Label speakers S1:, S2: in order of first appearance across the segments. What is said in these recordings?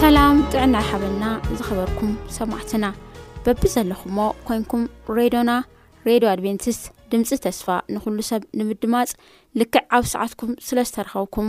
S1: ሰላም ጥዕና ይሓበልና ዝኸበርኩም ሰማዕትና በቢ ዘለኹሞ ኮንኩም ሬድዮና ሬድዮ ኣድቨንቲስት ድምፂ ተስፋ ንኹሉ ሰብ ንምድማፅ ልክዕ ኣብ ሰዓትኩም ስለ ዝተረኸብኩም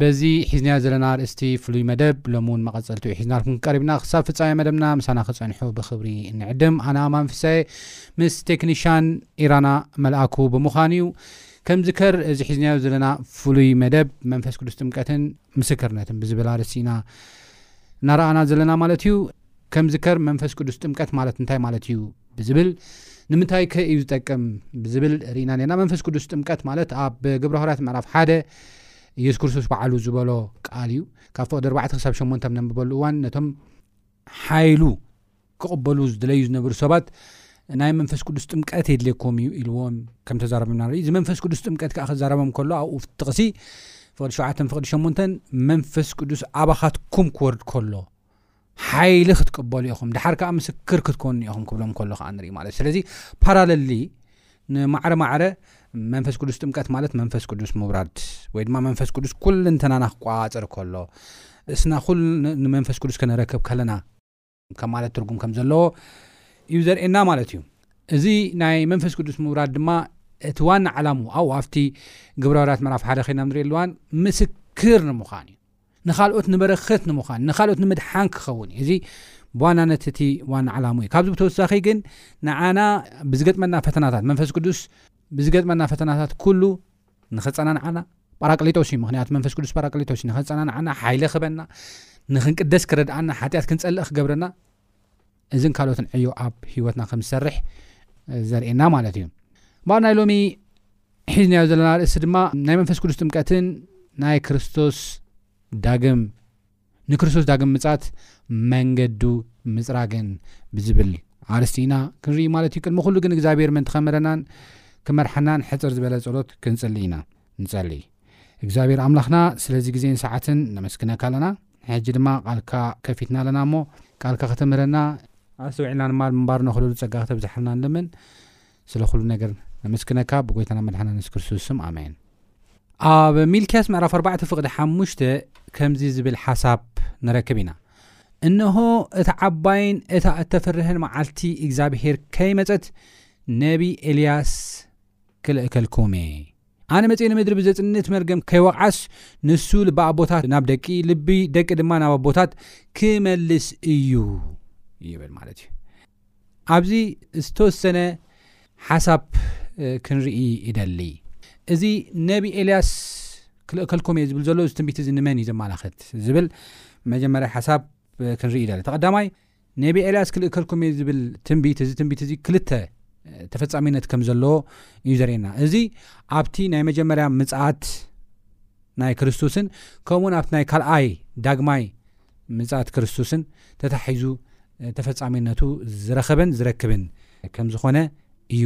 S2: በዚ ሒዝናዮ ዘለና ኣርእስቲ ፍሉይ መደብ ሎሚ ውን መቐጸልትኡ ሒዝናልኩም ቀሪብና ክሳብ ፍጻሜ መደብና ምሳና ክጸንሑ ብኽብሪ ንዕድም ኣነ ኣማን ፍሳየ ምስ ቴክኒሻን ኢራና መልኣኩ ብምዃን እዩ ከምዝከር እዚ ሒዝናዮ ዘለና ፍሉይ መደብ መንፈስ ቅዱስ ጥምቀትን ምስክርነትን ብዝብል ኣርእስቲ ኢና እናረኣና ዘለና ማለት እዩ ከም ዝከር መንፈስ ቅዱስ ጥምቀት ማለት እንታይ ማለት እዩ ብዝብል ንምንታይ ከ እዩ ዝጠቅም ብዝብል ርኢና ነርና መንፈስ ቅዱስ ጥምቀት ማለት ኣብ ግብረ ሃዋርያት ምዕራፍ ሓደ ኢየሱስ ክርስቶስ በዓሉ ዝበሎ ቃል እዩ ካብ ፍቅዲ ኣርባዕተ ክሳብ ሸሞንተ ኣብ ነንብበሉ እዋን ነቶም ሓይሉ ክቕበሉ ዝድለዩ ዝነበሩ ሰባት ናይ መንፈስ ቅዱስ ጥምቀት የድልየኩም እዩ ኢልዎም ከም ተዛረብና ንርኢ እዚ መንፈስ ቅዱስ ጥምቀት ከዓ ክዛረቦም ከሎ ኣብኡ ጥቕሲ ፍቅዲ ሸውዓተን ፍቅዲ ሸሞንተን መንፈስ ቅዱስ ኣባኻትኩም ክወርድ ከሎ ሓይሊ ክትቅበሉ ኢኹም ድሓር ከዓ ምስክር ክትኮኑ ኢኹም ክብሎም ከሎ ከዓ ንርኢ ማለት እዩ ስለዚ ፓራለሊ ንማዕረ ማዕረ መንፈስ ቅዱስ ጥምቀት ማለት መንፈስ ቅዱስ ምውራድ ወይ ድማ መንፈስ ቅዱስ ኩልንተናና ክቋፅር ከሎ እስና ኩል ንመንፈስ ቅዱስ ከነረክብ ከለና ከም ማለት ትርጉም ከም ዘለዎ እዩ ዘርእና ማለት እዩ እዚ ናይ መንፈስ ቅዱስ ምውራድ ድማ እቲ ዋና ዓላሙ ኣብኡ ኣብቲ ግብራውራት ምዕራፍ ሓደ ኮይና ንሪኢ ኣለዋን ምስክር ንምዃን እዩ ንኻልኦት ንበረኸት ንምዃን፣ ንኻልኦት ንምድሓን ክኸውን እዩ። እዚ ብዋናነት እቲ ዋና ዕላምኡ እዩ። ካብዚ ብተወሳኺ ግን ንዓና ብዝገጥመና ፈተናታት መንፈስ ቅዱስ ብዝገጥመና ፈተናታት ኩሉ ንኸጸናንዓና ጳራቅሊጦስ እዩ። ምክንያቱ መንፈስ ቅዱስ ጳራቅሊጦስ እዩ። ንኸጸናንዓና ሓይሊ ክበና ንክንቅደስ ክረድኣና ሓጢኣት ክንጸልእ ክገብረና እዝን ካልኦትን ዕዮ ኣብ ህይወትና ከም ዝሰርሕ ዘርእየና ማለት እዩ እምበኣር ናይ ሎሚ ሒዝናዮ ዘለና ርእሲ ድማ ናይ መንፈስ ቅዱስ ጥምቀትን ናይ ክርስቶስ ዳግም ንክርስቶስ ዳግም ምጻት መንገዱ ምፅራግን ብዝብል ኣርስቲ ኢና ክንርኢ ማለት እዩ ቅድሚ ኩሉ ግን እግዚኣብሔር ምንቲ ከምህረናን ክመርሓናን ሕፅር ዝበለ ፀሎት ክንፅሊ ኢና ንፀሊ እግዚኣብሔር ኣምላኽና ስለዚ ግዜን ሰዓትን ነመስግነካ ኣለና ንሕጂ ድማ ቃልካ ከፊትና ኣለና እሞ ቃልካ ከተምህረና ኣስተዊዕልና ንማር ምንባር ነኽእለሉ ጸጋ ከተብዝሓልና ንልምን ስለ ኩሉ ነገር ነመስግነካ ብጎይታና መድሓና ንስ ክርስቶስ ስም ኣሜን ኣብ ሚልክያስ ምዕራፍ 4 ፍቕዲ ሓሙሽተ ከምዚ ዝብል ሓሳብ ንረክብ ኢና እንሆ እቲ ዓባይን እታ እተፍርህን መዓልቲ እግዚኣብሄር ከይመጸት ነቢ ኤልያስ ክልእከልኩም እየ ኣነ መጺኤ ንምድሪ ብዘጽንት መርገም ከይወቕዓስ፣ ንሱ ልቢ ኣቦታት ናብ ደቂ፣ ልቢ ደቂ ድማ ናብ ኣቦታት ክመልስ እዩ ይብል ማለት እዩ። ኣብዚ ዝተወሰነ ሓሳብ ክንርኢ ይደሊ። እዚ ነቢ ኤልያስ ክልእከልኩም እየ ዝብል ዘሎ እዚ ትንቢት እዚ ንመን እዩ ዘመላኽት ዝብል መጀመርያ ሓሳብ ክንርኢ ይደሊ። እቲ ቀዳማይ ነቢ ኤልያስ ክልእከልኩም እየ ዝብል ትንቢት እዚ ትንቢት እዚ ክልተ ተፈጻሚነት ከም ዘለዎ እዩ ዘርእየና እዚ ኣብቲ ናይ መጀመርያ ምጽኣት ናይ ክርስቶስን ከምኡውን ኣብቲ ናይ ካልኣይ ዳግማይ ምጽኣት ክርስቶስን ተታሒዙ ተፈጻሚነቱ ዝረኸበን ዝረክብን ከም ዝኾነ እዩ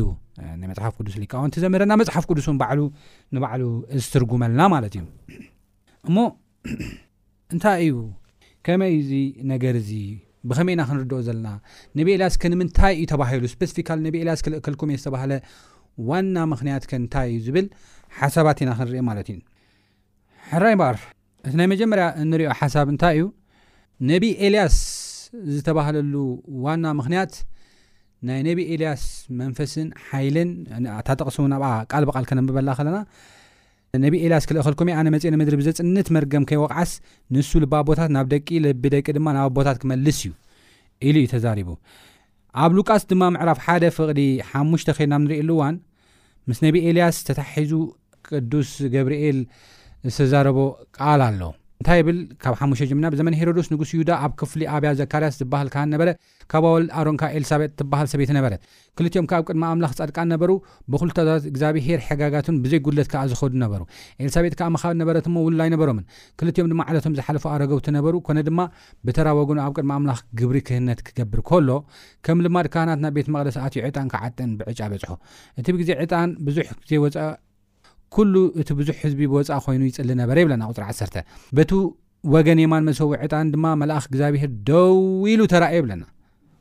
S2: ናይ መጽሓፍ ቅዱስ ሊቃውንቲ ዘምህረና መጽሓፍ ቅዱስ ን ባዕሉ ንባዕሉ ዝትርጉመልና ማለት እዩ እሞ እንታይ እዩ ከመይ እዩ እዚ ነገር እዚ ብከመይ ኢና ክንርድኦ ዘለና ነቢ ኤልያስ ከ ንምንታይ እዩ ተባሂሉ ስፐሲፊካሊ ነቢ ኤልያስ ክልእከልኩም እየ ዝተባህለ ዋና ምክንያት ከ እንታይ እዩ ዝብል ሓሳባት ኢና ክንርኢ ማለት እዩ ሕራይ ባር እቲ ናይ መጀመርያ እንሪኦ ሓሳብ እንታይ እዩ ነቢ ኤልያስ ዝተባህለሉ ዋና ምክንያት ናይ ነቢ ኤልያስ መንፈስን ሓይልን እታ ጥቕሲ እውን ኣብኣ ቃል ብቃል ከነንብበላ ከለና ነቢ ኤልያስ ክልእኸልኩም እየ፣ ኣነ መጺኤ ንምድሪ ብዘጽንት መርገም ከይወቕዓስ፣ ንሱ ልቢ ኣቦታት ናብ ደቂ፣ ልቢ ደቂ ድማ ናብ ኣቦታት ክመልስ እዩ ኢሉ እዩ ተዛሪቡ። ኣብ ሉቃስ ድማ ምዕራፍ ሓደ ፍቕዲ ሓሙሽተ ኬድና ኣብ ንርእየሉ እዋን ምስ ነቢ ኤልያስ ተተሓሒዙ ቅዱስ ገብርኤል ዝተዛረቦ ቃል ኣሎ። እንታይ ይብል ካብ ሓሙሽተ ጀሚርና ብዘመነ ሄሮዶስ ንጉስ ይሁዳ ኣብ ክፍሊ ኣብያ ዘካርያስ ዝበሃል ካህን ነበረ፣ ካብ ኣዋልድ ኣሮን ከኣ ኤልሳቤጥ እትበሃል ሰበይቲ ነበረት። ክልቲኦም ከኣ ኣብ ቅድሚ ኣምላኽ ጻድቃን ነበሩ፣ ብዅሉ ትእዛዛት እግዝኣብሄ ሄር ሕጋጋቱን ብዘይ ጕድለት ከኣ ዝኸዱ ነበሩ። ኤልሳቤጥ ከኣ መኻብድ ነበረት እሞ ውሉድ ኣይነበሮምን። ክልቲኦም ድማ ዓለቶም ዝሓለፉ ኣረገውቲ ነበሩ፣ ኰነ ድማ ብተራ ወገኑ ኣብ ቅድሚ ኣምላኽ ግብሪ ክህነት ኪገብር ከሎ፣ ከም ልማድ ካህናት ናብ ቤት መቕደስ ኣትዩ ዕጣን ኪዓጥን ብዕጫ በጽሖ። እቲ ብግዜ ዕጣን ብዙሕ ዘይወጸ። ኩሉ እቲ ብዙሕ ህዝቢ ብወጽኣ ኮይኑ ይጽሊ ነበረ ይብለና ቁጽሪ ዓሰርተ በቲ ወገን የማን መሰዊ ዕጣን ድማ መልኣኽ እግዚኣብሄር ደው ኢሉ ተራእዮ ይብለና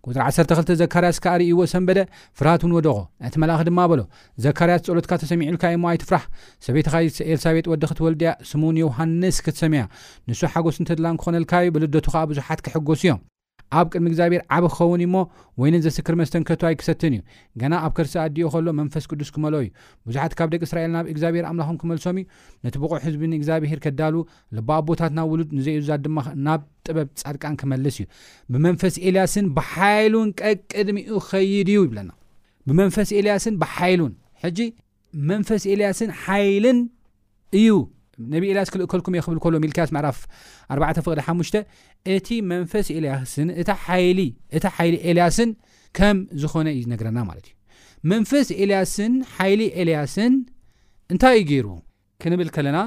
S2: ቁጽሪ ዓሰርተ ክልተ ዘካርያስ ከኣ ርእይዎ ሰንበደ ፍርሃት ውን ወደቖ እቲ መልኣኽ ድማ በሎ ዘካርያስ ጸሎትካ ተሰሚዑልካ እዩ እሞ ኣይትፍራሕ ሰበይትኻ ኤልሳቤጥ ወዲ ክትወልድ እያ ስሙ ውን ዮውሃንስ ክትሰምያ ንሱ ሓጎስን ተድላን ክኾነልካ እዩ ብልደቱ ከኣ ብዙሓት ክሕጎሱ እዮም ኣብ ቅድሚ እግዚኣብሄር ዓቢ ክኸውን እዩ እሞ፣ ወይንን ዘስክር መስተን ከቶ ኣይክሰትን እዩ። ገና ኣብ ከርሲ ኣዲኡ ኸሎ መንፈስ ቅዱስ ክመልኦ እዩ። ብዙሓት ካብ ደቂ እስራኤል ናብ እግዚኣብሄር ኣምላኾም ክመልሶም እዩ፣ ነቲ ብቑዕ ህዝቢ ንእግዚኣብሄር ከዳሉ፣ ልቢ ኣቦታት ናብ ውሉድ፣ ንዘይእዙዛት ድማ ናብ ጥበብ ጻድቃን ክመልስ እዩ። ብመንፈስ ኤልያስን ብሓይሉን ቀቅድሚኡ ክኸይድ እዩ ይብለና። ብመንፈስ ኤልያስን ብሓይሉን። ሕጂ። መንፈስ ኤልያስን ሓይልን እዩ ነቢ ኤልያስ ክልእከልኩም እየ ክብል ከሎ ሚልክያስ ምዕራፍ 4 ፍቅዲ 5 እቲ መንፈስ ኤልያስን እታ ሓይሊ እታ ሓይሊ ኤልያስን ከም ዝኾነ እዩ ዝነግረና ማለት እዩ መንፈስ ኤልያስን ሓይሊ ኤልያስን እንታይ እዩ ገይሩ ክንብል ከለና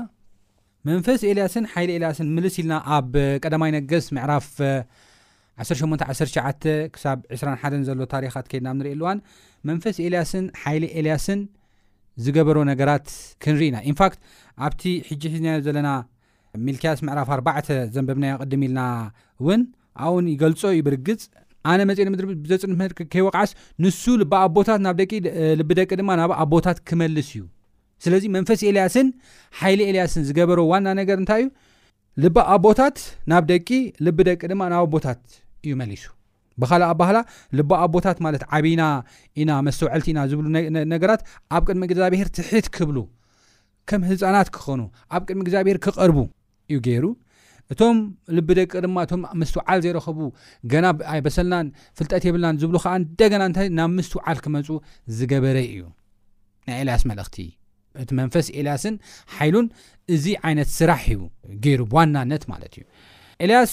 S2: መንፈስ ኤልያስን ሓይሊ ኤልያስን ምልስ ኢልና ኣብ ቀዳማይ ነገስት ምዕራፍ ዓሰርተ ሸሞንተ ዓሰርተ ትሽዓተ ክሳብ ዕስራን ሓደን ዘሎ ታሪኻት ከይድና ኣብ ንርእየሉ እዋን መንፈስ ኤልያስን ሓይሊ ኤልያስን ዝገበሮ ነገራት ክንርኢ ኢና ኢንፋክት ኣብቲ ሕጂ ሒዝናዮ ዘለና ሚልክያስ ምዕራፍ ኣርባዕተ ዘንበብናዮ ቅድም ኢልና እውን ኣብኡን ይገልጾ እዩ ብርግጽ ኣነ መጽኤ ንምድሪ ብዘጽንት ምህር ከይወቕዓስ ንሱ ልቢ ኣቦታት ናብ ደቂ ልቢ ደቂ ድማ ናብ ኣቦታት ክመልስ እዩ ስለዚ መንፈስ ኤልያስን ሓይሊ ኤልያስን ዝገበሮ ዋና ነገር እንታይ እዩ? ልቢ ኣቦታት ናብ ደቂ፣ ልቢ ደቂ ድማ ናብ ኣቦታት እዩ መሊሱ። ብኻልእ ኣባህላ ልቢ ኣቦታት ማለት ዓቢና ኢና፣ መስተውዐልቲ ኢና ዝብሉ ነገራት ኣብ ቅድሚ እግዚኣብሔር ትሕት ክብሉ፣ ከም ህፃናት ክኾኑ፣ ኣብ ቅድሚ እግዚኣብሔር ክቐርቡ፣ እዩ ገይሩ። እቶም ልቢ ደቂ ድማ እቶም ምስትውዓል ዘይረኸቡ ገና ኣይበሰልናን ፍልጠት የብልናን ዝብሉ ከዓ እንደገና እንታይ ናብ ምስትውዓል ክመፁ ዝገበረ እዩ ናይ ኤልያስ መልእኽቲ እቲ መንፈስ ኤልያስን ሓይሉን እዚ ዓይነት ስራሕ እዩ ገይሩ ብዋናነት ማለት እዩ ኤልያስ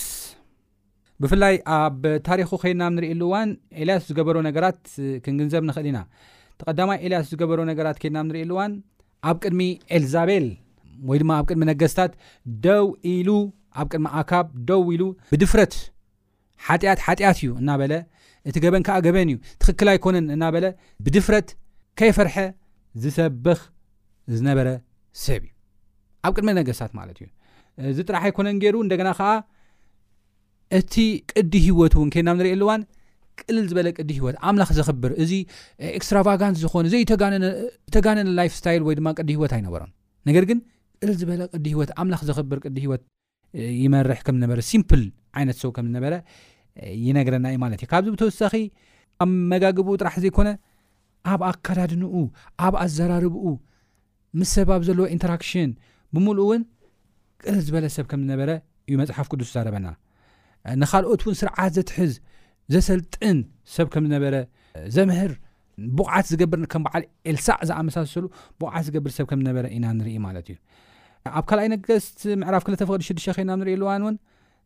S2: ብፍላይ ኣብ ታሪኹ ከይድና ንርእሉ እዋን ኤልያስ ዝገበሮ ነገራት ክንግንዘብ ንኽእል ኢና ተቐዳማይ ኤልያስ ዝገበሮ ነገራት ከይድና ንርእሉ እዋን ኣብ ቅድሚ ኤልዛቤል ወይ ድማ ኣብ ቅድሚ ነገስታት ደው ኢሉ ኣብ ቅድሚ ኣካብ ደው ኢሉ ብድፍረት ሓጢኣት ሓጢኣት እዩ እናበለ እቲ ገበን ከዓ ገበን እዩ ትኽክል ኣይኮነን እናበለ ብድፍረት ከይፈርሐ ዝሰብኽ ዝነበረ ሰብ እዩ ኣብ ቅድሚ ነገስታት ማለት እዩ እዚ ጥራሕ ኣይኮነን ገይሩ እንደገና ከዓ እቲ ቅዲ ህይወት እውን ከይና ንሪእሉ እዋን ቅልል ዝበለ ቅዲ ህይወት ኣምላኽ ዘኽብር እዚ ኤክስትራቫጋንት ዝኾነ ዘይተጋነነ ላይፍ ስታይል ወይ ድማ ቅዲ ህይወት ኣይነበሮን ነገር ግን ቅልል ዝበለ ቅዲ ህይወት ኣምላኽ ዘኽብር ቅዲ ህይወት ይመርሕ ከም ዝነበረ ሲምፕል ዓይነት ሰው ከም ዝነበረ ይነግረና እዩ ማለት እዩ ካብዚ ብተወሳኺ ኣብ መጋግብኡ ጥራሕ ዘይኮነ ኣብ ኣከዳድንኡ ኣብ ኣዘራርብኡ ምስ ሰብ ኣብ ዘለዎ ኢንተራክሽን ብምሉኡ እውን ቅልል ዝበለ ሰብ ከም ዝነበረ እዩ መጽሓፍ ቅዱስ ዝዛረበና። ንኻልኦት እውን ስርዓት ዘትሕዝ፣ ዘሰልጥን ሰብ ከም ዝነበረ፣ ዘምህር፣ ብቑዓት ዝገብር ከም በዓል ኤልሳዕ ዝኣመሳሰሉ ብቑዓት ዝገብር ሰብ ከም ዝነበረ ኢና ንርኢ ማለት እዩ። ኣብ ካልኣይ ነገስት ምዕራፍ ክልተ ፍቕዲ ሽዱሽተ ከይና ኣብ ንርእየሉ እዋን እውን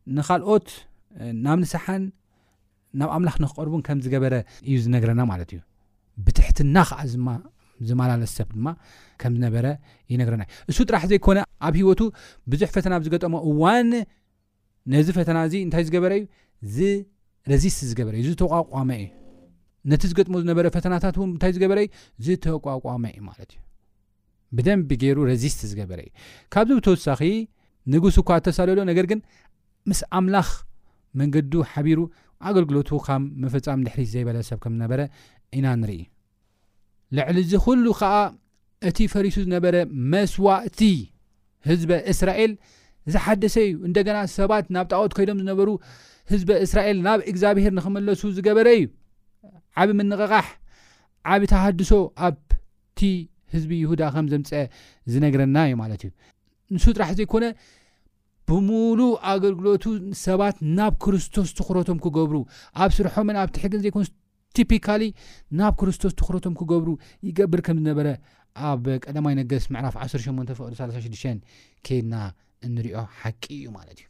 S2: ንኻልኦት ናብ ንስሓን ናብ ኣምላኽ ንኽቐርቡን ከም ዝገበረ እዩ ዝነግረና ማለት እዩ። ብትሕትና ኸኣ ዝመላለስ ሰብ ድማ ከም ዝነበረ ይነግረና እዩ። እሱ ጥራሕ ዘይኮነ ኣብ ህይወቱ ብዙሕ ፈተና ኣብ ዝገጠሞ እዋን ነዚ ፈተና እዚ እንታይ ዝገበረ እዩ ዝረዚስት ዝገበረ እዩ ዝተቋቋመ እዩ ነቲ ዝገጥሞ ዝነበረ ፈተናታት እውን እንታይ ዝገበረ እዩ ዝተቋቋመ እዩ ማለት እዩ ብደንቢ ገይሩ ረዚስት ዝገበረ እዩ ካብዚ ብተወሳኺ ንጉስ እኳ እተሳለሎ ነገር ግን ምስ ኣምላኽ መንገዱ ሓቢሩ ኣገልግሎቱ ካም ምፍጻም ድሕሪት ዘይበለ ሰብ ከም ዝነበረ ኢና ንርኢ ልዕሊ እዚ ኩሉ ከኣ እቲ ፈሪሱ ዝነበረ መስዋእቲ ህዝበ እስራኤል ዝሓደሰ እዩ እንደገና ሰባት ናብ ጣዖት ከይዶም ዝነበሩ ህዝበ እስራኤል ናብ እግዚኣብሄር ንክመለሱ ዝገበረ እዩ ዓብ ምንቕቓሕ ዓብ ተሃድሶ ኣብ እቲ ህዝቢ ይሁዳ ከም ዘምጸ ዝነግረና እዩ ማለት እዩ ንሱ ጥራሕ ዘይኮነ ብምሉ ኣገልግሎቱ ሰባት ናብ ክርስቶስ ትኩረቶም ክገብሩ ኣብ ስርሖምን ኣብ ትሕግን ዘይኮን ቲፒካሊ ናብ ክርስቶስ ትኩረቶም ክገብሩ ይገብር ከም ዝነበረ ኣብ ቀዳማይ ነገስ ምዕራፍ 18 ፍቅዲ 36 ከይድና እንሪኦ ሓቂ እዩ ማለት እዩ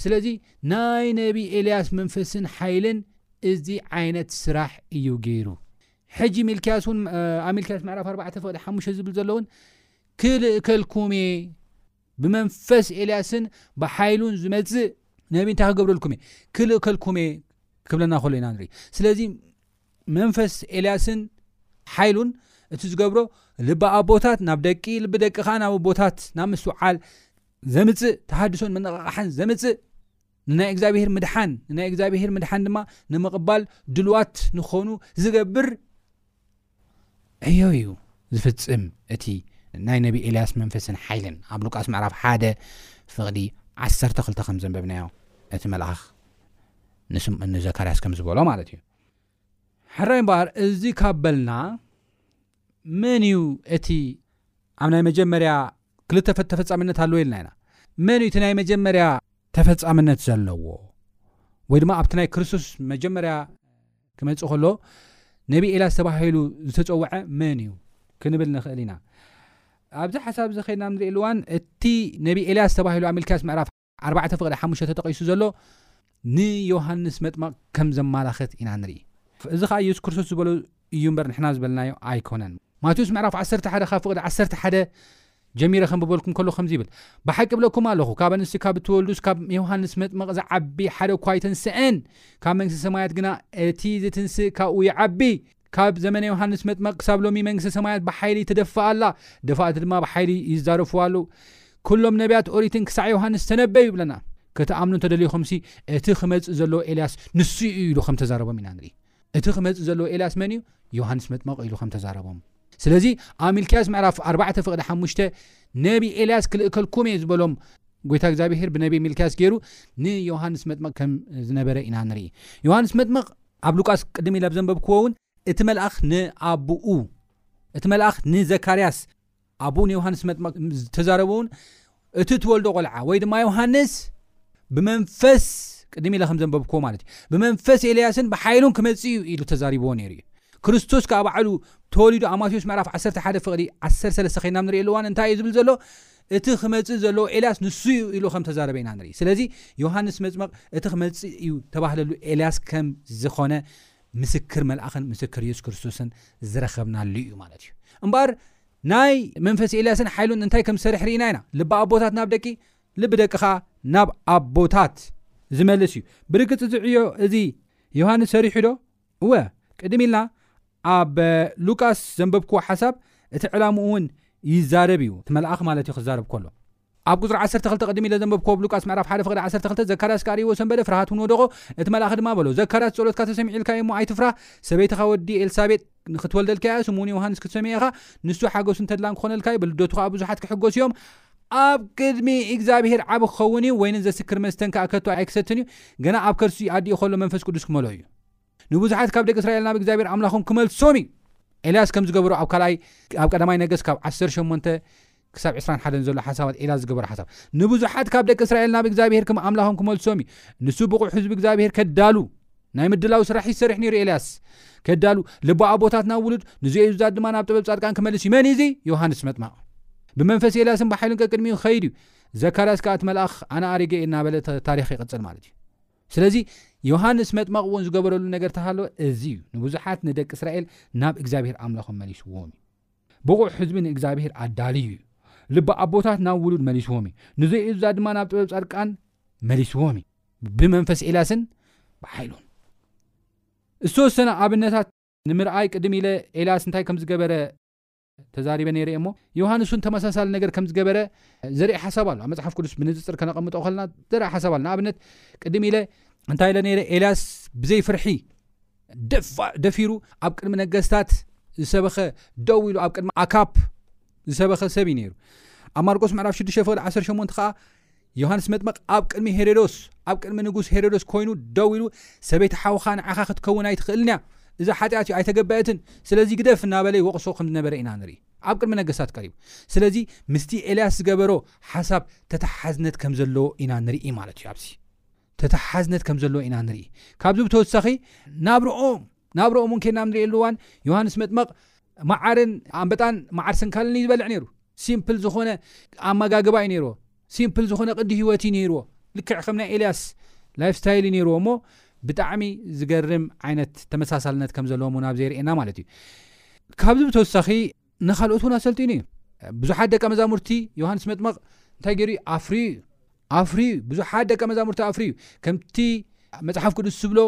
S2: ስለዚ ናይ ነቢ ኤልያስ መንፈስን ሓይልን እዚ ዓይነት ስራሕ እዩ ገይሩ ሕጂ ሚልክያስ እውን ኣሚልክያስ ምዕራፍ ኣርባዕተ ፍቕዲ ሓሙሽተ ዝብል ዘሎ እውን ክልእከልኩም እየ ብመንፈስ ኤልያስን ብሓይሉን ዝመጽእ ነቢ እንታይ ክገብረልኩም እየ ክልእከልኩም እየ ክብለና ከሎ ኢና ንርኢ ስለዚ መንፈስ ኤልያስን ሓይሉን እቲ ዝገብሮ ልቢ ኣቦታት ናብ ደቂ ልቢ ደቂ ከዓ ናብ ኣቦታት ናብ ምስትውዓል ዘምፅእ ተሃድሶን መነቃቃሕን ዘምፅእ ንናይ እግዚኣብሄር ምድሓን ንናይ እግዚኣብሄር ምድሓን ድማ ንምቕባል ድልዋት ንኾኑ ዝገብር ዕዮ እዩ ዝፍጽም እቲ ናይ ነቢ ኤልያስ መንፈስን ሓይልን ኣብ ሉቃስ ምዕራፍ ሓደ ፍቕዲ ዓሰርተ ክልተ ከም ዘንበብናዮ እቲ መልኣኽ ንስም ንዘካርያስ ከም ዝበሎ ማለት እዩ ሕራይ እምበኣር እዚ ካብ በልና መን እዩ እቲ ኣብ ናይ መጀመርያ ክልተ ተፈጻሚነት ኣለዎ ኢልና ኢና መን እዩ እቲ ናይ መጀመርያ ተፈጻምነት ዘለዎ ወይ ድማ ኣብቲ ናይ ክርስቶስ መጀመርያ ክመጽእ ከሎ ነቢ ኤልያስ ተባሂሉ ዝተጸውዐ መን እዩ ክንብል ንኽእል ኢና ኣብዚ ሓሳብ እዚ ከይድና ንርኢ ልዋን እቲ ነቢ ኤልያስ ተባሂሉ ኣብ ሚልክያስ ምዕራፍ ኣርባዕተ ፍቕዲ ሓሙሽተ ተጠቒሱ ዘሎ ንዮሃንስ መጥመቕ ከም ዘማላኽት ኢና ንርኢ። እዚ ኸኣ ኢየሱስ ክርስቶስ ዝበሎ እዩ እምበር ንሕና ዝበልናዮ ኣይኮነን። ማቴዎስ ምዕራፍ ዓሰርተ ሓደ ካብ ፍቕዲ ዓሰርተ ሓደ ጀሚረ ከንብበልኩም ከሎ ከምዚ ይብል ብሓቂ እብለኩም ኣለኹ ካብ ኣንስቲ ካብ እትወልዱስ ካብ ዮሃንስ መጥመቕ ዝዓቢ ሓደ እኳ ኣይተንስአን ካብ መንግስቲ ሰማያት ግና እቲ ዝትንስእ ካብኡ ይዓቢ ካብ ዘመነ ዮሃንስ መጥመቅ ክሳብ ሎሚ መንግስተ ሰማያት ብሓይሊ ትደፍእ ኣላ ደፋእቲ ድማ ብሓይሊ ይዛረፍዋ ኣለዉ ኩሎም ነብያት ኦሪትን ክሳዕ ዮሃንስ ተነበዩ ይብለና ክትኣምኑ እንተደሊኹምሲ እቲ ክመጽእ ዘለዎ ኤልያስ ንሱ እዩ ኢሉ ከም ተዛረቦም ኢና ንርኢ እቲ ክመጽእ ዘለዎ ኤልያስ መን እዩ ዮሃንስ መጥመቅ ኢሉ ከም ተዛረቦም ስለዚ ኣብ ሚልክያስ ምዕራፍ 4 ፍቅዲ 5 ነቢ ኤልያስ ክልእከልኩም እየ ዝበሎም ጎይታ እግዚኣብሄር ብነቢ ሚልክያስ ገይሩ ንዮሃንስ መጥመቅ ከም ዝነበረ ኢና ንርኢ ዮሃንስ መጥመቅ ኣብ ሉቃስ ቅድም ኢለ ኣብ ዘንበብክዎ እውን እቲ መልኣኽ ንኣቡኡ እቲ መልኣኽ ንዘካርያስ ኣቡኡ ንዮሃንስ መጥመቕ ዝተዛረበ እውን እቲ እትወልዶ ቆልዓ ወይ ድማ ዮሃንስ ብመንፈስ ቅድም ኢለ ከም ዘንበብክዎ ማለት እዩ ብመንፈስ ኤልያስን ብሓይሉን ክመፅእ እዩ ኢሉ ተዛሪብዎ ነይሩ እዩ ክርስቶስ ከዓ ባዕሉ ተወሊዱ ኣብ ማቴዎስ ምዕራፍ 11 ፍቕዲ 13 ከይና ንሪእሉ እዋን እንታይ እዩ ዝብል ዘሎ እቲ ክመጽእ ዘለዎ ኤልያስ ንሱ እዩ ኢሉ ከም ተዛረበ ኢና ንርኢ። ስለዚ ዮሃንስ መጽምቕ እቲ ክመጽእ እዩ ተባህለሉ ኤልያስ ከም ዝኾነ ምስክር መልኣኽን ምስክር የሱስ ክርስቶስን ዝረኸብናሉ እዩ ማለት እዩ። እምበኣር ናይ መንፈስ ኤልያስን ሓይሉን እንታይ ከም ዝሰርሕ ርኢና ኢና። ልቢ ኣቦታት ናብ ደቂ፣ ልቢ ደቂ ኸኣ ናብ ኣቦታት ዝመልስ እዩ። ብርግጽ እዚ ዕዮ እዚ ዮሃንስ ሰሪሑዶ? እወ ቅድም ኢልና ኣብ ሉቃስ ዘንበብክዎ ሓሳብ እቲ ዕላምኡ ውን ይዛረብ እዩ እቲ መልኣኽ ማለት እዩ ክዛረብ ከሎ ኣብ ቁጽሪ ዓሰርተ ክልተ ቅድም ኢለ ዘንበብክዎ ኣብ ሉቃስ ምዕራፍ ሓደ ፍቅዲ ዓሰርተ ክልተ ዘካርያስ ከኣ ርእይዎ ሰንበደ ፍርሃት ውን ወደቆ እቲ መልኣኽ ድማ በሎ ዘካርያስ ጸሎትካ ተሰሚዑልካ እዩ እሞ ኣይትፍራህ ሰበይትኻ ወዲ ኤልሳቤጥ ንክትወልደልካ እያ ስሙ ውን ዮውሃንስ ክትሰምዮ ኢኻ ንሱ ሓጎስን ተድላን ክኾነልካ እዩ ብልደቱ ከኣ ብዙሓት ክሕጎሱ እዮም ኣብ ቅድሚ እግዚኣብሄር ዓቢ ክኸውን እዩ ወይንን ዘስክር መስተን ከኣ ከቶ ኣይክሰትን እዩ ገና ኣብ ከርሲ ኣዲኡ ከሎ መንፈስ ቅዱስ ክመልኦ እዩ። ንብዙሓት ካብ ደቂ እስራኤል ናብ እግዚኣብሔር ኣምላኾም ክመልሶም እዩ። ኤልያስ ከም ዝገበሮ ኣብ ካልኣይ ኣብ ቀዳማይ ነገሥት ካብ ዓሰርተ ሸሞንተ ክሳብ ዕስራን ሓደን ዘሎ ሓሳባት ኤልያስ ዝገበሮ ሓሳብ ንብዙሓት ካብ ደቂ እስራኤል ናብ እግዚኣብሔር ከም ኣምላኾም ክመልሶም እዩ። ንሱ ብቑዕ ህዝቢ እግዚኣብሔር ከዳሉ ናይ ምድላው ስራሕ ይሰርሕ ነይሩ ኤልያስ ከዳሉ ልቦ ኣቦታት ናብ ውሉድ ንዘዩዛት ድማ ናብ ጥበብ ጻድቃን ክመልስ እዩ። መን እዚ ዮሃንስ መጥማቕ ብመንፈስ ኤልያስን ብሓይሉን ቀቅድሚኡ ክኸይድ እዩ። ዘካርያስ ከኣ እቲ መልኣኽ ኣነ ኣሪገ እዩ እናበለ ታሪኽ ይቕጽል ማለት እዩ። ስለዚ ዮሃንስ መጥመቕ እውን ዝገበረሉ ነገር ተሃለወ እዚ እዩ፣ ንብዙሓት ንደቂ እስራኤል ናብ እግዚኣብሄር ኣምላኾም መሊስዎም እዩ። ብቑዕ ሕዝቢ ንእግዚኣብሄር ኣዳልዩ እዩ። ልቢ ኣቦታት ናብ ውሉድ መሊስዎም እዩ፣ ንዘይእዙዛት ድማ ናብ ጥበብ ጻድቃን መሊስዎም እዩ። ብመንፈስ ኤልያስን ብሓይሉን። ዝተወሰነ ኣብነታት ንምርኣይ ቅድም ኢለ ኤልያስ እንታይ ከም ዝገበረ ተዛሪበ ነይረ'የ እሞ፣ ዮሃንስ እውን ተመሳሳሊ ነገር ከም ዝገበረ ዘርኢ ሓሳብ ኣሎ። ኣብ መጽሓፍ ቅዱስ ብንጽጽር ከነቐምጦ ከለና ዘርኢ ሓሳብ ኣሎ። ንኣብነት ቅድም ኢለ እንታይ ኢለ ነይረ? ኤልያስ ብዘይ ፍርሒ ደፋእ ደፊሩ ኣብ ቅድሚ ነገስታት ዝሰበኸ ደው ኢሉ ኣብ ቅድሚ ኣካፕ ዝሰበኸ ሰብ እዩ ነይሩ። ኣብ ማርቆስ ምዕራፍ 6 ፍቕዲ 18 ከዓ ዮሃንስ መጥምቕ ኣብ ቅድሚ ሄሮዶስ ኣብ ቅድሚ ንጉስ ሄሮዶስ ኮይኑ ደው ኢሉ ሰበይቲ ሓውኻ ንዓኻ ክትከውን ኣይትኽእልን እያ እዚ ሓጢኣት እዩ ኣይተገበአትን ስለዚ ግደፍ እናበለ ይወቕሶ ከም ዝነበረ ኢና ንርኢ ኣብ ቅድሚ ነገስታት ቀሪቡ ስለዚ ምስቲ ኤልያስ ዝገበሮ ሓሳብ ተተሓሓዝነት ከም ዘለዎ ኢና ንርኢ ማለት እዩ ኣብዚ ተተሓሓዝነት ከም ዘለዎ ኢና ንርኢ ካብዚ ብተወሳኺ ናብርኦም ናብርኦም እውን ኬድና ንሪእየሉ እዋን ዮሃንስ መጥመቕ መዓርን ኣንበጣን መዓር ሰንካልን እዩ ዝበልዕ ነይሩ ሲምፕል ዝኾነ ኣማጋግባ እዩ ነይርዎ ሲምፕል ዝኾነ ቅዲ ሂወት እዩ ነይርዎ ልክዕ ከም ናይ ኤልያስ ላይፍ ስታይል እዩ ነይርዎ እሞ ብጣዕሚ ዝገርም ዓይነት ተመሳሳልነት ከም ዘለዎም እውን ኣብዚ የርእየና ማለት እዩ ካብዚ ብተወሳኺ ንካልኦት እውን ኣሰልጢኑ እዩ ብዙሓት ደቂ መዛሙርቲ ዮሃንስ መጥመቕ እንታይ ገይሩ እዩ ኣፍርዩ እዩ ኣፍርዩ እዩ። ብዙሓት ደቀ መዛሙርቲ ኣፍርዩ እዩ። ከምቲ መጽሓፍ ቅዱስ ዝብሎ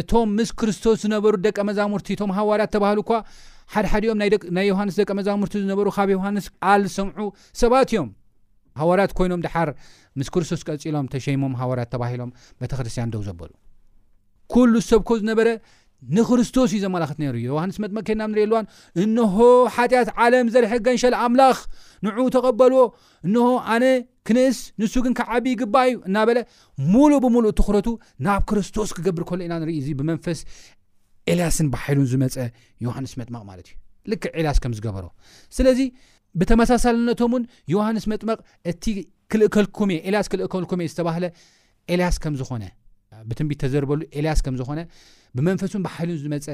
S2: እቶም ምስ ክርስቶስ ዝነበሩ ደቀ መዛሙርቲ እቶም ሃዋርያት ተባህሉ እኳ ሓድሓዲኦም ናይ ዮሃንስ ደቀ መዛሙርቲ ዝነበሩ ካብ ዮሃንስ ቃል ዝሰምዑ ሰባት እዮም ሃዋርያት ኮይኖም ድሓር ምስ ክርስቶስ ቀጺሎም ተሸይሞም ሃዋርያት ተባሂሎም ቤተ ክርስትያን ደው ዘበሉ ኩሉ ዝሰብኮ ዝነበረ ንክርስቶስ እዩ ዘመላኽት ነይሩ ዮሃንስ መጥመቅ ከና ንሪእየሉዋን እንሆ ሓጢኣት ዓለም ዘርሐ ገንሸል ኣምላኽ ንዑ ተቐበልዎ እንሆ ኣነ ክንእስ ንሱ ግን ክዓቢ ይግባእ እዩ እናበለ ሙሉእ ብምሉእ ትኩረቱ ናብ ክርስቶስ ክገብር ከሎ ኢና ንርኢ እዚ ብመንፈስ ኤልያስን ብሓይሉን ዝመፀ ዮሃንስ መጥመቕ ማለት እዩ ልክዕ ኤልያስ ከም ዝገበሮ ስለዚ ብተመሳሳልነቶም እውን ዮሃንስ መጥመቕ እቲ ክልእከልኩም እየ ኤልያስ ክልእከልኩም እየ ዝተባህለ ኤልያስ ከም ዝኾነ ብትንቢት ተዘርበሉ ኤልያስ ከም ዝኾነ ብመንፈሱን ብሓይሉን ዝመፀ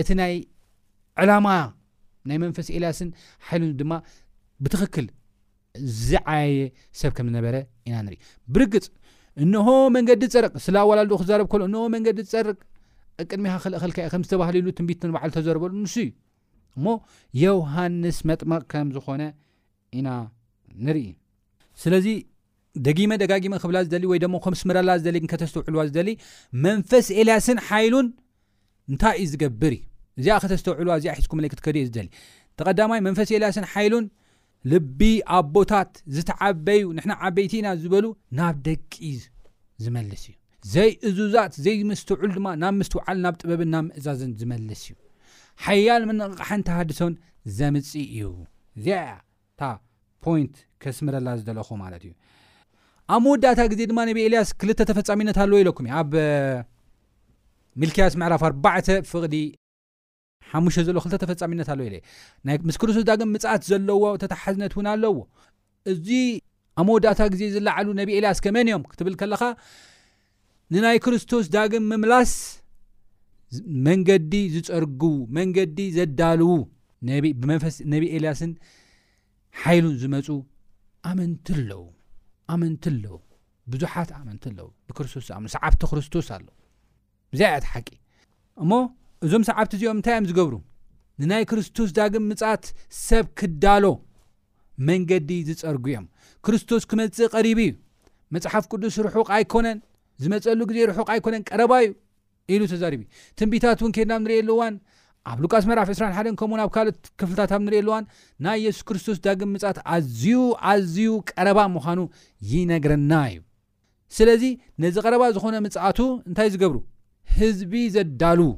S2: እቲ ናይ ዕላማ ናይ መንፈስ ኤልያስን ሓይሉን ድማ ብትኽክል ዝዓየየ ሰብ ከም ዝነበረ ኢና ንርኢ ብርግጽ እንሆ መንገዲ ጸርቅ ስለ ኣዋላልዶ ክዛረብ ከሎ እንሆ መንገዲ ጸርቅ ቅድሚኻ ክልእኸልካ እዩ ከም ዝተባህለ ኢሉ ትንቢት ንባዕሉ ተዘርበሉ ንሱ እዩ እሞ ዮሃንስ መጥመቕ ከም ዝኾነ ኢና ንርኢ ስለዚ ደጊመ ደጋጊመ ክብላ ዝደሊ ወይ ደሞ ከምስምረላ ዝደሊ ግን ከተስተውዕልዋ ዝደሊ መንፈስ ኤልያስን ሓይሉን እንታይ እዩ ዝገብር እዩ እዚኣ ከተስተውዕልዋ እዚኣ ሒዝኩምለይ ክትከዱ እየ ዝደሊ ተቐዳማይ መንፈስ ኤልያስን ሓይሉን ልቢ ኣቦታት ዝተዓበዩ ንሕና ዓበይቲ ኢና ዝበሉ ናብ ደቂ ዝመልስ እዩ ዘይእዙዛት ዘይምስትውዕል ድማ ናብ ምስትውዓል ናብ ጥበብን ናብ ምእዛዝን ዝመልስ እዩ ሓያል ምንቕቓሕን ተሃድሶን ዘምፅእ እዩ እዚኣ እያ እታ ፖይንት ከስምረላ ዝደለኹ ማለት እዩ። ኣብ መወዳእታ ግዜ ድማ ነቢ ኤልያስ ክልተ ተፈጻሚነት ኣለዎ ኢለኩም እዩ ኣብ ሚልክያስ ምዕራፍ ኣርባዕተ ፍቕዲ ሓሙሽተ ዘሎ ክልተ ተፈጻሚነት ኣለዎ ኢለ ናይ ምስ ክርስቶስ ዳግም ምጽኣት ዘለዎ ተተሓዝነት እውን ኣለዎ እዚ ኣብ መወዳእታ ግዜ ዝለዓሉ ነቢ ኤልያስ ከመን እዮም ክትብል ከለኻ ንናይ ክርስቶስ ዳግም ምምላስ መንገዲ ዝጸርግዉ፣ መንገዲ ዘዳልዉ ነቢ ብመንፈስ ነቢ ኤልያስን ሓይሉን ዝመጹ ኣመንቲ ኣለዉ። ኣመንቲ ኣለዉ። ብዙሓት ኣመንቲ ኣለዉ። ብክርስቶስ ዝኣምኑ ሰዓብቲ ክርስቶስ ኣለዉ። እዚኣ እያ እቲ ሓቂ። እሞ እዞም ሰዓብቲ እዚኦም እንታይ እዮም ዝገብሩ? ንናይ ክርስቶስ ዳግም ምጽኣት ሰብ ክዳሎ መንገዲ ዝጸርጉ እዮም። ክርስቶስ ክመጽእ ቀሪቡ እዩ። መጽሓፍ ቅዱስ ርሑቕ ኣይኮነን፣ ዝመጸሉ ግዜ ርሑቕ ኣይኮነን ቀረባ እዩ ኢሉ ተዛሪቡ እዩ። ትንቢታት እውን ኬድና ኣብ ንርእየሉ እዋን ኣብ ሉቃስ ምዕራፍ 21 ከምኡውን ኣብ ካልኦት ክፍልታት ኣብ ንርእየሉ እዋን ናይ የሱስ ክርስቶስ ዳግም ምጻት ኣዝዩ ኣዝዩ ቀረባ ምዃኑ ይነግረና እዩ። ስለዚ ነዚ ቀረባ ዝኾነ ምጽኣቱ እንታይ ዝገብሩ ህዝቢ ዘዳልዉ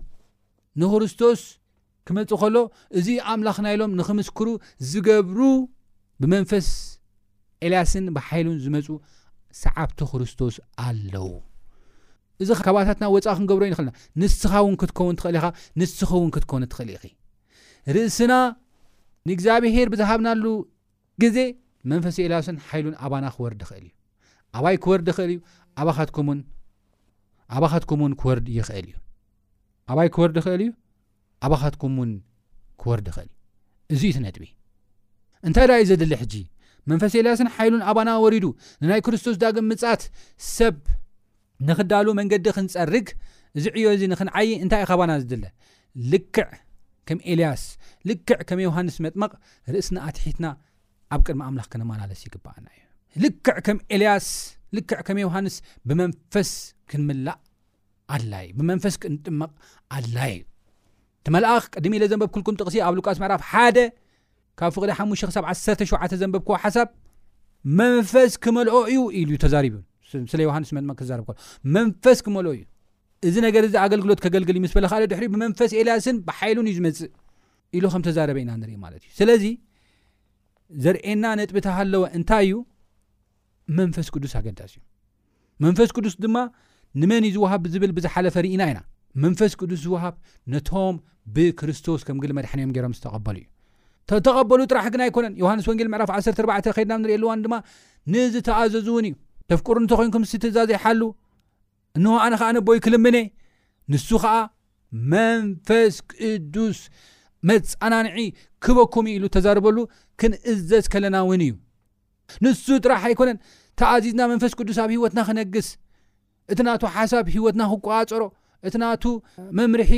S2: ንክርስቶስ ክመጽእ ከሎ እዚ ኣምላኽና ኢሎም ንኽምስክሩ ዝገብሩ ብመንፈስ ኤልያስን ብሓይሉን ዝመጹ ሰዓብቲ ክርስቶስ ኣለዉ። እዚ ካባታትና ወፃእ ክንገብሮ ይንኽእልና ንስኻ እውን ክትከውን ትኽእል ኢኻ ንስኺ እውን ክትኮኒ ትኽእል ኢኺ ርእስና ንእግዚኣብሄር ብዝሃብናሉ ግዜ መንፈስ ኤልያስን ሓይሉን ኣባና ክወርድ ይኽእል እዩ። ኣባይ ክወርድ ይኽእል እዩ፣ ኣባኻትኩምውን ኣባኻትኩምውን ክወርድ ይኽእል እዩ። ኣባይ ክወርድ ይኽእል እዩ፣ ኣባኻትኩምውን ክወርድ ይኽእል እዩ። እዚ'ዩ እቲ ነጥቢ። እንታይ ደኣ እዩ ዘድሊ ሕጂ? መንፈስ ኤልያስን ሓይሉን ኣባና ወሪዱ ንናይ ክርስቶስ ዳግም ምጽኣት ሰብ ንክዳሉ መንገዲ ክንጸርግ እዚ ዕዮ እዚ ንክንዓዪ እንታይ ካባና ዝድለ? ልክዕ ከም ኤልያስ ልክዕ ከም ዮሃንስ መጥምቕ ርእስና ኣትሒትና ኣብ ቅድሚ ኣምላኽ ክንመላለስ ይግብኣና እዩ። ልክዕ ከም ኤልያስ ልክዕ ከም ዮሃንስ ብመንፈስ ክንምላእ ኣድላይ ብመንፈስ ክንጥመቕ ኣድላይ እዩ። እቲ መልኣኽ ቅድሚ ኢለ ዘንበብኩልኩም ጥቕሲ ኣብ ሉቃስ ምዕራፍ ሓደ
S3: ካብ ፍቕዲ ሓሙሽተ ክሳብ ዓሰርተ ሸውዓተ ዘንበብክዎ ሓሳብ መንፈስ ክመልኦ እዩ ኢሉ እዩ ተዛሪቡ ስለ ዮሃንስ መጥመቅ ክዛረብ ከሎ መንፈስ ክመልኦ እዩ እዚ ነገር እዚ ኣገልግሎት ከገልግል እዩ ምስ በለ ካልእ ድሕሪኡ ብመንፈስ ኤልያስን ብሓይሉን እዩ ዝመጽእ ኢሉ ከም ተዛረበ ኢና ንርኢ ማለት እዩ ስለዚ ዘርእየና ነጥቢ ተሃለወ እንታይ እዩ መንፈስ ቅዱስ ኣገዳሲ እዩ። መንፈስ ቅዱስ ድማ ንመን እዩ ዝወሃብ ዝብል ብዝሓለፈ ርኢና ኢና። መንፈስ ቅዱስ ዝወሃብ ነቶም ብክርስቶስ ከም ግሊ መድሓኒኦም ገይሮም ዝተቐበሉ እዩ። ተተቐበሉ ጥራሕ ግን ኣይኮነን ዮሃንስ ወንጌል ምዕራፍ 14 ከድና ንሪእየሉ ዋን ድማ ንዝተኣዘዙ እውን እዩ ተፍቅሩ እንተኮይንኩም ሲ ትእዛዘይ ሓሉ እንሆ ኣነ ከዓ ነቦይ ክልምነ ንሱ ከዓ መንፈስ ቅዱስ መፀናንዒ ክበኩም ኢሉ ተዛርበሉ ክንእዘዝ ከለና እውን እዩ ንሱ ጥራሕ ኣይኮነን ተኣዚዝና መንፈስ ቅዱስ ኣብ ህይወትና ክነግስ እቲ ናቱ ሓሳብ ህይወትና ክቆፃፀሮ እቲ ናቱ መምርሒ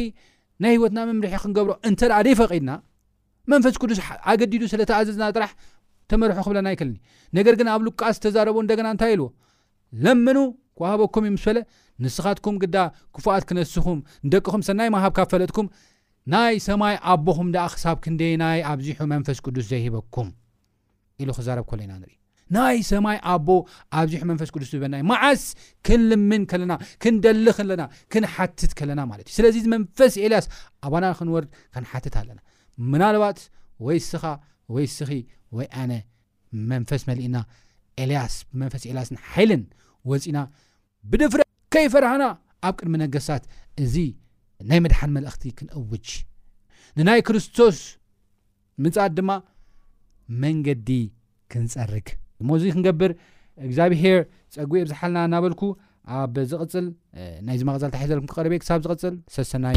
S3: ናይ ህይወትና መምርሒ ክንገብሮ እንተ ደይፈቂድና መንፈስ ቅዱስ ኣገዲዱ ስለ ተኣዘዝና ጥራሕ ተመርሑ ክብለና ኣይክልኒ ነገር ግን ኣብ ሉቃስ ተዛረቦ እንደገና እንታይ ኢልዎ ለምኑ ክዋሃበኩም እዩ ምስ በለ ንስኻትኩም ግዳ ክፉኣት ክነስኹም ንደቅኹም ሰናይ መሃብ ካብ ፈለጥኩም ናይ ሰማይ ኣቦኹም ደኣ ክሳብ ክንደየናይ ኣብዚሑ መንፈስ ቅዱስ ዘይህበኩም ኢሉ ክዛረብ ከሎ ኢና ንርኢ። ናይ ሰማይ ኣቦ ኣብዚሑ መንፈስ ቅዱስ ዝህበና እዩ። መዓስ ክንልምን ከለና፣ ክንደሊ ከለና፣ ክንሓትት ከለና ማለት እዩ። ስለዚ እዚ መንፈስ ኤልያስ ኣባና ክንወርድ ክንሓትት ኣለና። ምናልባት ወይ እስኻ ወይ እስኺ ወይ ኣነ መንፈስ መሊእና ኤልያስ ብመንፈስ ኤልያስን ሓይልን ወፂና ብድፍረት ከይፈራህና ኣብ ቅድሚ ነገስታት እዚ ናይ ምድሓን መልእኽቲ ክንእውጅ፣ ንናይ ክርስቶስ ምጽኣት ድማ መንገዲ ክንጸርግ። እሞ እዚ ክንገብር እግዚኣብሄር ጸግኡ የብዝሓልና እናበልኩ ኣብ ዝቕጽል ናይዚ መቐጸልታ ሒዘልኩም ክቐርብ እየ። ክሳብ ዝቕጽል ሰሰናዩ።